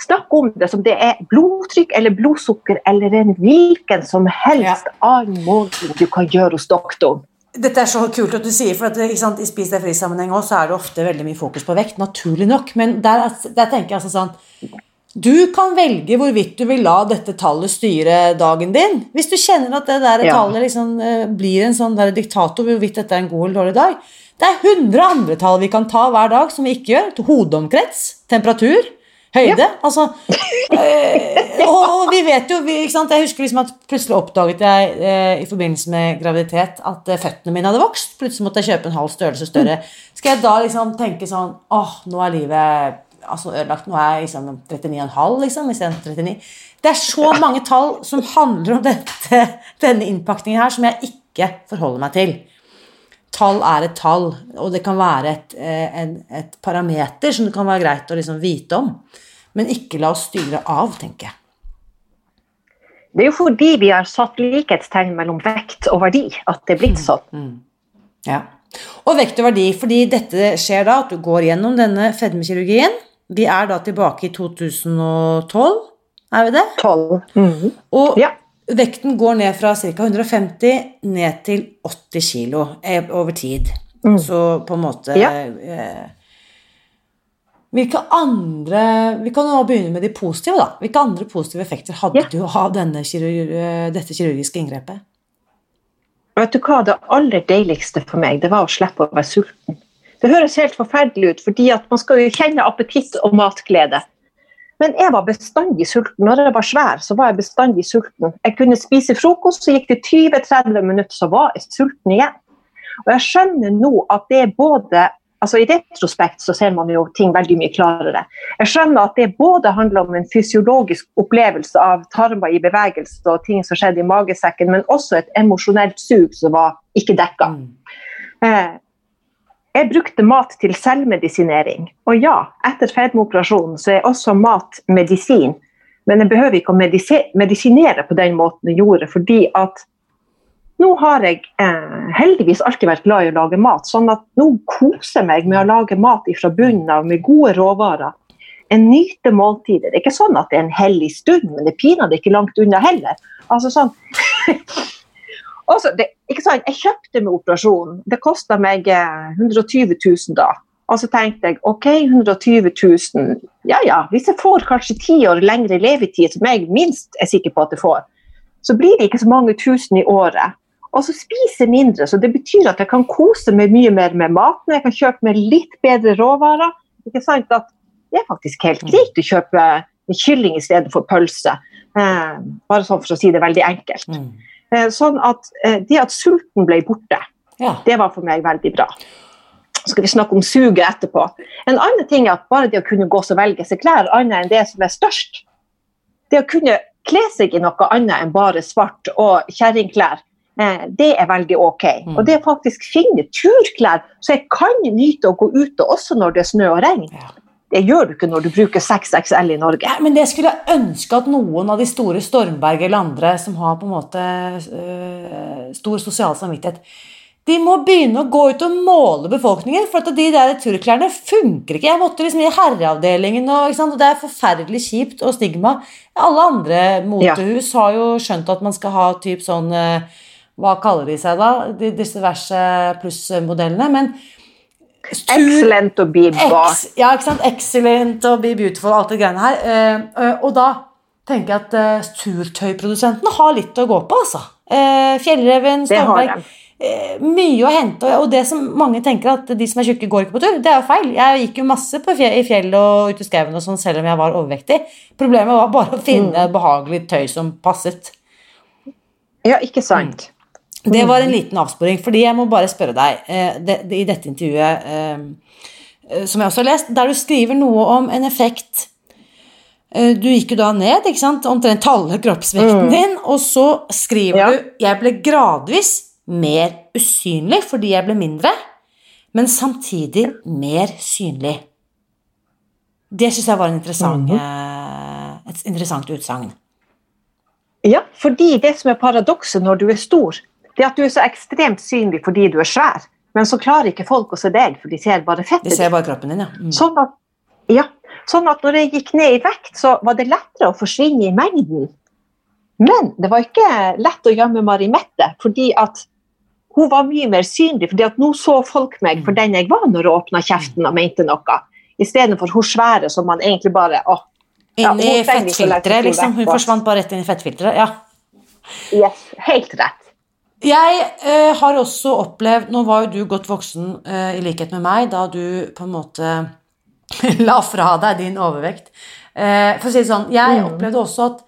Snakk om det som det er blodtrykk eller blodsukker eller en hvilken som helst annen måling du kan gjøre hos doktoren. Dette er så kult at du sier, for at, sant, i Spis deg fri-sammenheng også, så er det ofte veldig mye fokus på vekt, naturlig nok. Men der, der tenker jeg altså sånn Du kan velge hvorvidt du vil la dette tallet styre dagen din. Hvis du kjenner at det der Ja. tallet liksom, eh, blir en sånn der diktator hvorvidt dette er en god eller dårlig dag. Det er 100 andre tall vi kan ta hver dag som vi ikke gjør. Hodeomkrets, temperatur, høyde. Altså, øh, og, vi vet jo vi? Jeg husker liksom at plutselig oppdaget jeg eh, i forbindelse med graviditet at eh, føttene mine hadde vokst. Plutselig måtte jeg kjøpe en halv størrelse større. Skal jeg da liksom tenke sånn åh, nå er livet altså ødelagt. Nå er jeg liksom 39,5 liksom, istedenfor 39. Det er så mange tall som handler om dette, denne innpakningen her, som jeg ikke forholder meg til. Tall er et tall, og det kan være et, et, et parameter som det kan være greit å liksom vite om. Men ikke la oss styre av, tenker jeg. Det er jo fordi vi har satt likhetstegn mellom vekt og verdi at det er blitt sånn. Ja. Og vekt og verdi, fordi dette skjer da at du går gjennom denne fedmekirurgien. Vi er da tilbake i 2012, er vi det? 12. Og Ja. Vekten går ned fra ca. 150 ned til 80 kilo eh, over tid. Så på en måte Ja. eh, Hvilke andre Vi kan jo nå begynne med de positive, da. Hvilke andre positive effekter hadde Ja. du av denne kirurg, eh, dette kirurgiske inngrepet? Vet du hva, Det aller deiligste for meg det var å slippe å være sulten. Det høres helt forferdelig ut, fordi at man skal jo kjenne appetitt og matglede. Men jeg var bestandig sulten. Når jeg var svær, så var jeg bestandig sulten. Jeg kunne spise frokost, så gikk det 20-30 minutter, så var jeg sulten igjen. Og jeg skjønner nå at det er både altså I retrospekt så ser man jo ting veldig mye klarere. Jeg skjønner at det både handler om en fysiologisk opplevelse av tarmer i bevegelse og ting som skjedde i magesekken, men også et emosjonelt sug som var ikke dekka. Eh, jeg brukte mat til selvmedisinering. Og ja, etter fedmeoperasjonen så er også mat medisin. Men jeg behøver ikke å medisi medisinere på den måten jeg gjorde, fordi at nå har jeg eh, heldigvis alltid vært glad i å lage mat. Sånn at nå koser jeg meg med å lage mat fra bunnen av med gode råvarer. Jeg nyter måltider. Det er ikke sånn at det er en hellig stund, men det er pinadø ikke langt unna heller. Altså sånn Også, det, ikke sant? Jeg kjøpte med operasjonen. Det kosta meg eh, 120 000 da. Og så tenkte jeg ok, 120 000, ja ja, hvis jeg får kanskje ti år lengre levetid, som jeg minst er sikker på at jeg får, så blir det ikke så mange tusen i året. Og så spiser jeg mindre, så det betyr at jeg kan kose meg mye mer med maten. Jeg kan kjøpe meg litt bedre råvarer. Ikke sant? At det er faktisk helt greit å kjøpe kylling i stedet for pølse. Eh, bare sånn for å si det veldig enkelt. Eh, sånn at eh, det at sulten ble borte, Ja. det var for meg veldig bra. Så skal vi snakke om suget etterpå. En annen ting er at bare det å kunne gå og velge seg klær annet enn det som er størst, det å kunne kle seg i noe annet enn bare svart og kjerringklær, eh, det er veldig ok. Mm. Og det å faktisk finne turklær, så jeg kan nyte å gå ute også når det er snø og regn. Ja. Det gjør du ikke når du bruker 6XL i Norge. Ja, men det skulle jeg ønske at noen av de store Stormberg eller andre som har på en måte øh, stor sosial samvittighet, de må begynne å gå ut og måle befolkningen, for at de der turklærne funker ikke. Jeg måtte liksom i herreavdelingen, og, og det er forferdelig kjipt og stigma. Alle andre motehus har jo skjønt at man skal ha typ sånn øh, Hva kaller de seg da? De, disse diverse plussmodellene. Men Excellent å be boss. Ex, ja, ikke sant? Excellent og Be Beautiful og alt det greiene her. Eh, eh, og da tenker jeg at eh, turtøyprodusentene har litt å gå på, altså. Eh, Fjellreven, Stormberg. Eh, mye å hente. Og og det som mange tenker at de som er tjukke, går ikke på tur, det er jo feil. Jeg gikk jo masse på fje, i fjell og ute i skauen og sånn, selv om jeg var overvektig. Problemet var bare å finne behagelig tøy som passet. Ja, ikke sant? Det var en liten avsporing, fordi jeg må bare spørre deg eh, det, det, i dette intervjuet, eh, eh, som jeg også har lest, der du skriver noe om en effekt Du gikk jo da ned, ikke sant, omtrent halve kroppsvekten din, og så skriver Ja. du Jeg ble gradvis mer usynlig fordi jeg ble mindre, men samtidig mer synlig. Det syns jeg var en interessant, eh, et interessant utsagn. Ja, fordi det som er paradokset når du er stor, det at du er så ekstremt synlig fordi du er svær. Men så klarer ikke folk å se deg, for de ser bare fettet. De ser bare kroppen din, ja. Mm. Sånn at, Ja, sånn at når jeg gikk ned i vekt, så var det lettere å forsvinne i mengden. Men det var ikke lett å gjemme Mari-Mette, fordi at hun var mye mer synlig. fordi at nå så folk meg for den jeg var når jeg åpna kjeften og mente noe. Istedenfor hun svære som man egentlig bare å, ja, Inn i hun fettfilteret, liksom. Hun forsvant bare rett inn i fettfilteret. Ja. Yes, helt rett. Jeg eh, har også opplevd Nå var jo du godt voksen eh, i likhet med meg da du på en måte la fra deg din overvekt. Eh, for å si det sånn, jeg opplevde også at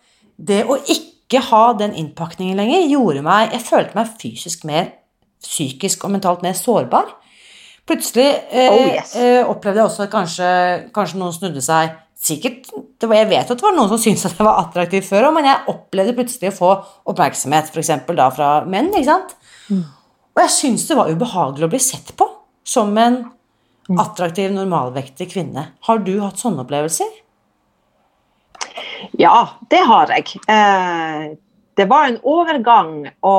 det å ikke ha den innpakningen lenger gjorde meg Jeg følte meg fysisk mer psykisk og mentalt mer sårbar. Plutselig eh, Oh, yes. eh, opplevde jeg også at kanskje, kanskje noen snudde seg Sikkert, det var, Jeg vet at det var noen som syntes at jeg var attraktiv før òg, men jeg opplevde plutselig å få oppmerksomhet, f.eks. da fra menn. ikke sant? Og jeg syns det var ubehagelig å bli sett på som en attraktiv, normalvektig kvinne. Har du hatt sånne opplevelser? Ja, det har jeg. Eh, det var en overgang å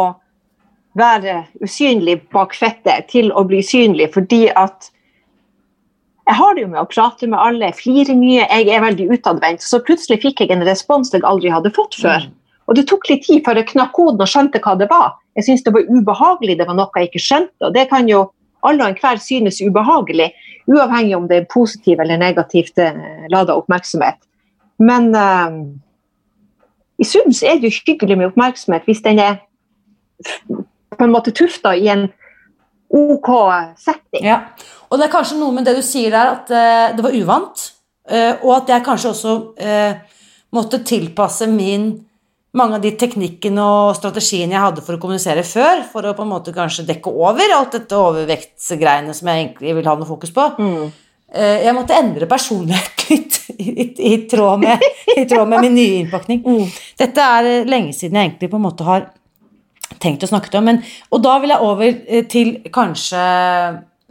være usynlig bak fettet til å bli synlig, fordi at jeg har det jo med å prate med alle, flire mye, jeg er veldig utadvendt. Så plutselig fikk jeg en respons jeg aldri hadde fått før. Og det tok litt tid før jeg knakk koden og skjønte hva det var. Jeg syntes det var ubehagelig, det var noe jeg ikke skjønte. Og det kan jo alle og enhver synes ubehagelig, uavhengig om det er positiv eller negativt eh, lada oppmerksomhet. Men uh, i sum er det jo hyggelig med oppmerksomhet hvis den er på en måte tufta i en OK setting. Ja. Og det er kanskje noe med det du sier der, at uh, det var uvant, Uh, og at jeg kanskje også uh, måtte tilpasse min mange av de teknikkene og strategiene jeg hadde for å kommunisere før, for å på en måte kanskje dekke over alt dette overvektsgreiene som jeg egentlig vil ha noe fokus på. Eh, Jeg måtte endre personlighet litt i, i, i, tråd med, i tråd med min nye innpakning. Dette er lenge siden jeg egentlig på en måte har tenkt å snakke om. Men, og da vil jeg over til kanskje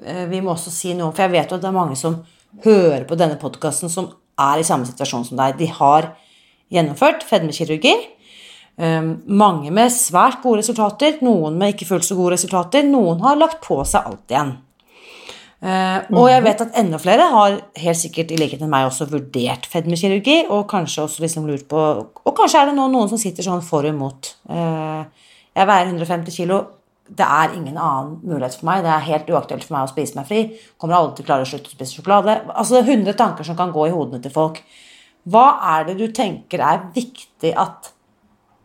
Vi må også si noe, for jeg vet jo at det er mange som hører på denne podkasten, som er i samme situasjon som deg. De har gjennomført fedmekirurgi. Um, mange med svært gode resultater, noen med ikke fullt så gode resultater. Noen har lagt på seg alt igjen. Eh, og jeg vet at enda flere har helt sikkert i likhet med meg også vurdert fedmekirurgi, og kanskje også liksom lurt på Og kanskje er det nå noen som sitter sånn for og imot. Eh, jeg veier 150 kilo. Det er ingen annen mulighet for meg. Det er helt uaktuelt for meg å spise meg fri. Kommer aldri til å klare å slutte å spise sjokolade. Altså det er 100 tanker som kan gå i hodene til folk. Hva er det du tenker er viktig at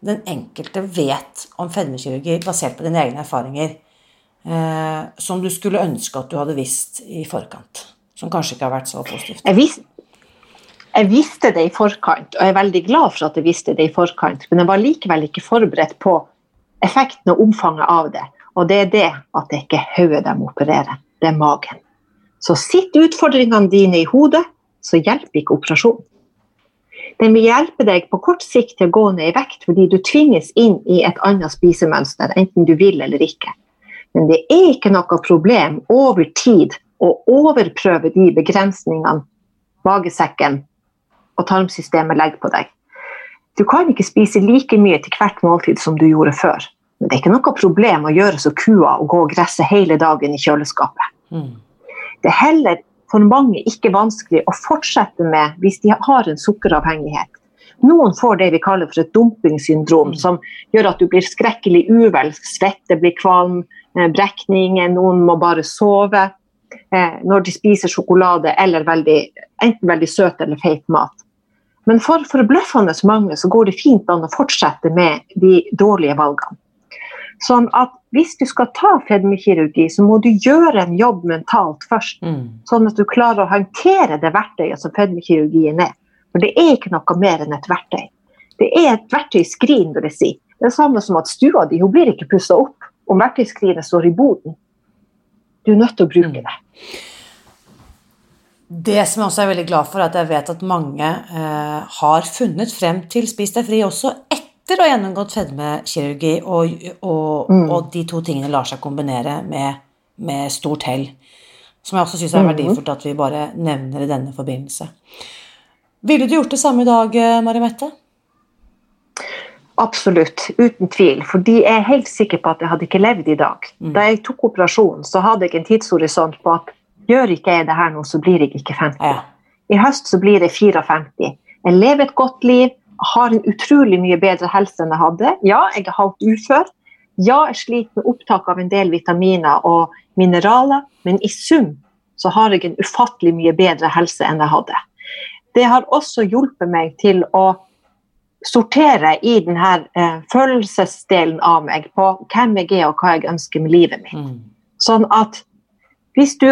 den enkelte vet om fedmekirurgi basert på dine egne erfaringer? eh, som du skulle ønske at du hadde visst i forkant? Som kanskje ikke har vært så positivt. Jeg, vis, jeg visste det i forkant, og jeg er veldig glad for at jeg visste det i forkant, men jeg var likevel ikke forberedt på effekten og omfanget av det. Og det er det at det ikke er hodet de opererer, det er magen. Så sitt utfordringene dine i hodet, så hjelper ikke operasjonen. Den vil hjelpe deg på kort sikt til å gå ned i vekt, fordi du tvinges inn i et annet spisemønster, enten du vil eller ikke. Men det er ikke noe problem over tid å overprøve de begrensningene magesekken og tarmsystemet legger på deg. Du kan ikke spise like mye til hvert måltid som du gjorde før. Men det er ikke noe problem å gjøre som kua og gå og gresse hele dagen i kjøleskapet. Mm. Det er heller for mange ikke vanskelig å fortsette med hvis de har en sukkeravhengighet. Noen får det vi kaller for et dumpingsyndrom, som gjør at du blir skrekkelig uvel, svette, blir kvalm, eh, brekninger, noen må bare sove eh, når de spiser sjokolade eller veldig, enten veldig søt eller feit mat. Men for forbløffende mange så går det fint an å fortsette med de dårlige valgene. Sånn at hvis du skal ta fedmekirurgi, så må du gjøre en jobb mentalt først. Mm. Sånn at du klarer å håndtere det verktøyet som fedmekirurgien er. For det er ikke noe mer enn et verktøy. Det er et verktøyskrin, vil jeg si. Det er det samme som at stua di hun blir ikke pussa opp om verktøyskrinet står i boden. Du er nødt til å bruke det. Det som jeg også er veldig glad for, er at jeg vet at mange eh, har funnet frem til Spis deg fri også etter å ha gjennomgått fedmekirurgi, og, og, og de to tingene lar seg kombinere med, med stort hell. Som jeg også syns er verdifullt at vi bare nevner i denne forbindelse. Ville du gjort det samme i dag, Mari Mette? Absolutt, uten tvil. Fordi jeg er helt sikker på at jeg hadde ikke levd i dag. Da jeg tok operasjonen, så hadde jeg en tidshorisont på at gjør ikke jeg det her nå, så blir jeg ikke 50. Ja. I høst så blir det 54. Jeg lever et godt liv, har en utrolig mye bedre helse enn jeg hadde. Ja, jeg er halvt ufør. Ja, jeg sliter med opptak av en del vitaminer og mineraler, men i sum så har jeg en ufattelig mye bedre helse enn jeg hadde. Det har også hjulpet meg til å sortere i denne eh, følelsesdelen av meg på hvem jeg er og hva jeg ønsker med livet mitt. Mm. Sånn at hvis du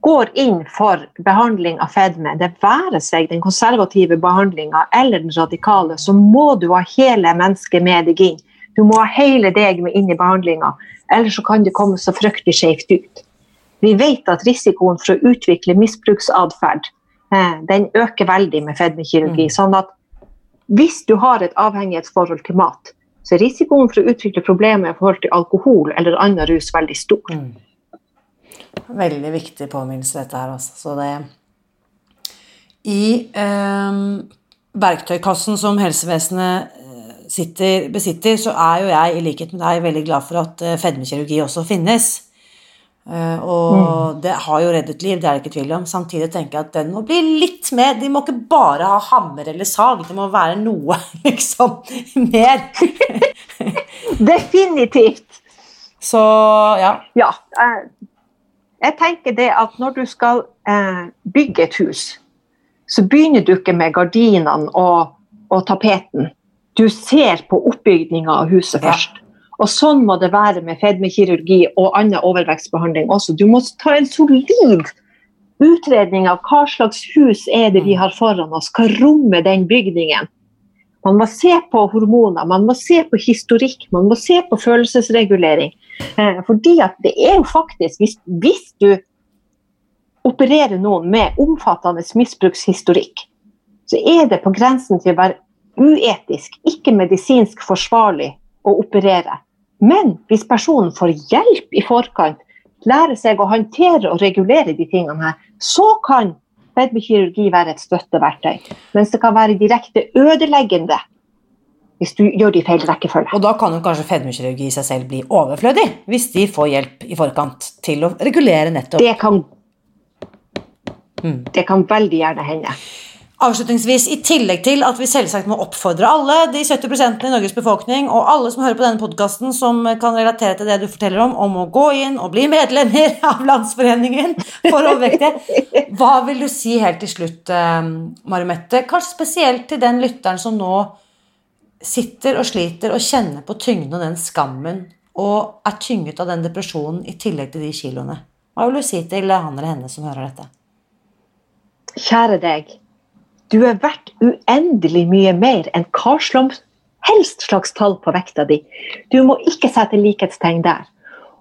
går inn for behandling av fedme, det være seg den konservative behandlinga eller den radikale, så må du ha hele mennesket med deg inn. Du må ha hele deg med inn i behandlinga, ellers så kan det komme så fryktelig skjevt ut. Vi vet at risikoen for å utvikle misbruksatferd eh, den øker veldig med fedmekirurgi. Mm. sånn at hvis du har et avhengighetsforhold til mat, så er risikoen for å utvikle problemer i forhold til alkohol eller annen rus veldig stor. Mm. Veldig viktig påminnelse, dette her, altså. Så det I eh, verktøykassen som helsevesenet eh, sitter, besitter, så er jo jeg, i likhet med deg, veldig glad for at eh, fedmekirurgi også finnes. Uh, og det har jo reddet liv, det er det ikke tvil om. Samtidig tenker jeg at den må bli litt mer De må ikke bare ha hammer eller sag, det må være noe liksom mer. Definitivt! Så ja. Ja. Jeg tenker det at når du skal eh, bygge et hus, så begynner du ikke med gardinene og, og tapeten. Du ser på oppbygninga av huset først. Og sånn må det være med fedmekirurgi og annen overvekstbehandling også. Du må ta en solid utredning av hva slags hus er det vi har foran oss, hva rommer den bygningen. Man må se på hormoner, man må se på historikk, man må se på følelsesregulering. Eh, fordi at det er jo faktisk, hvis, hvis du opererer noen med omfattende misbrukshistorikk, så er det på grensen til å være uetisk, ikke medisinsk forsvarlig å operere. Men hvis personen får hjelp i forkant, lærer seg å håndtere og regulere de tingene her, så kan fedmekirurgi være et støtteverktøy. Mens det kan være direkte ødeleggende hvis du gjør det i feil rekkefølge. Og da kan jo kanskje fedmekirurgi i seg selv bli overflødig, hvis de får hjelp i forkant til å regulere nettopp Det kan, Mm. det kan veldig gjerne hende. Avslutningsvis, i tillegg til at vi selvsagt må oppfordre alle de 70% i Norges befolkning, og alle som hører på denne podkasten som kan relatere til det du forteller om, om å gå inn og bli medlemmer av Landsforeningen for overvektige, hva vil du si helt til slutt, eh, Marimette? Kanskje spesielt til den lytteren som nå sitter og sliter og kjenner på tyngden og den skammen, og er tynget av den depresjonen i tillegg til de kiloene. Hva vil du si til han eller henne som hører dette? Kjære deg, du er verdt uendelig mye mer enn hva helst slags tall på vekta di. Du må ikke sette likhetstegn der.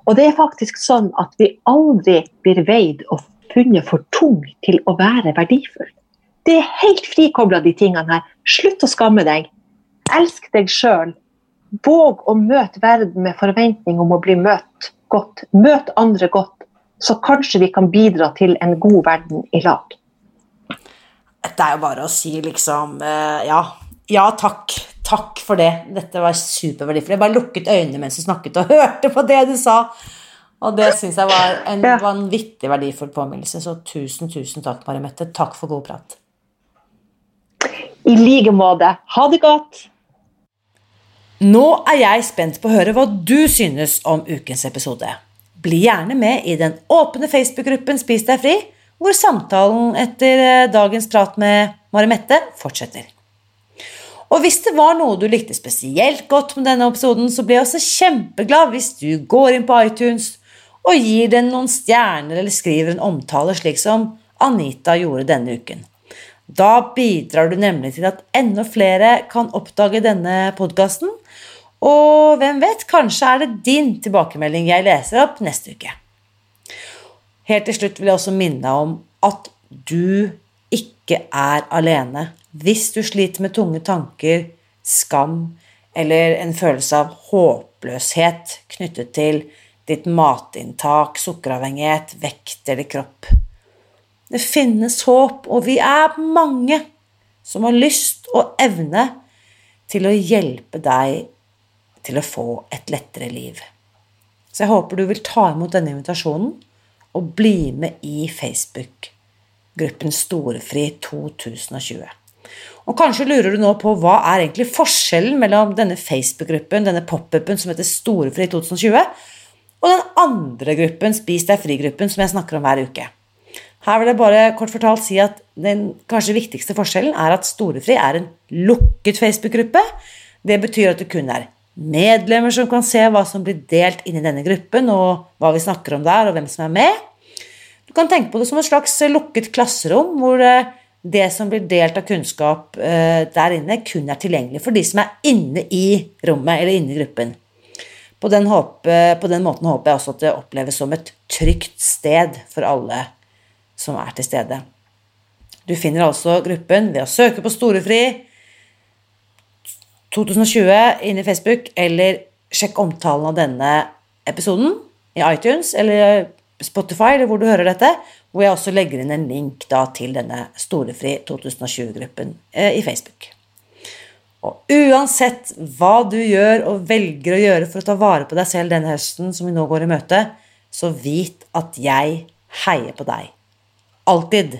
Og det er faktisk sånn at vi aldri blir veid og funnet for tung til å være verdifull. Det er helt frikobla de tingene her. Slutt å skamme deg. Elsk deg sjøl. Våg å møte verden med forventning om å bli møtt godt. Møt andre godt, så kanskje vi kan bidra til en god verden i lag. Det er jo bare å si liksom eh, ja. Ja, takk. Takk for det. Dette var superverdifullt. Jeg bare lukket øynene mens du snakket og hørte på det du sa. Og det syns jeg var en Ja. vanvittig verdifull påminnelse. Så tusen, tusen takk, Marimette. Takk for god prat. I like måte. Ha det godt! Nå er jeg spent på å høre hva du synes om ukens episode. Bli gjerne med i den åpne Facebook-gruppen Spis deg fri, hvor samtalen etter eh, dagens prat med Marimette fortsetter. Og hvis det var noe du likte spesielt godt med denne episoden, så blir jeg også kjempeglad hvis du går inn på iTunes og gir den noen stjerner eller skriver en omtale, slik som Anita gjorde denne uken. Da bidrar du nemlig til at enda flere kan oppdage denne podkasten. Og hvem vet, kanskje er det din tilbakemelding jeg leser opp neste uke. Helt til slutt vil jeg også minne deg om at du ikke er alene hvis du sliter med tunge tanker, skam eller en følelse av håpløshet knyttet til ditt matinntak, sukkeravhengighet, vekt eller kropp. Det finnes håp, og vi er mange som har lyst og evne til å hjelpe deg til å få et lettere liv. Så jeg håper du vil ta imot denne invitasjonen og bli med i Facebook gruppen Storefri 2020. Og kanskje lurer du nå på hva er egentlig forskjellen mellom denne Facebook-gruppen, denne pop-upen som heter Storefri 2020, og den andre gruppen, Spis deg fri-gruppen, som jeg snakker om hver uke. Her vil jeg bare kort fortalt si at den kanskje viktigste forskjellen er at Storefri er en lukket Facebook-gruppe. Det betyr at det kun er medlemmer som kan se hva som blir delt inni denne gruppen, og hva vi snakker om der, og hvem som er med. Du kan tenke på det som et slags lukket klasserom, hvor eh, det som blir delt av kunnskap eh, der inne, kun er tilgjengelig for de som er inne i rommet eller inne i gruppen. På den, håpe, på den måten håper jeg også at det oppleves som et trygt sted for alle som er til stede. Du finner altså gruppen ved å søke på Storefri 2020 inn i Facebook, eller sjekk omtalen av denne episoden i iTunes eller Spotify, eller hvor du hører dette, hvor jeg også legger inn en link da, til denne Storefri 2020-gruppen eh, i Facebook. Og uansett hva du gjør og velger å gjøre for å ta vare på deg selv denne høsten som vi nå går i møte, så vit at jeg heier på deg. Alltid.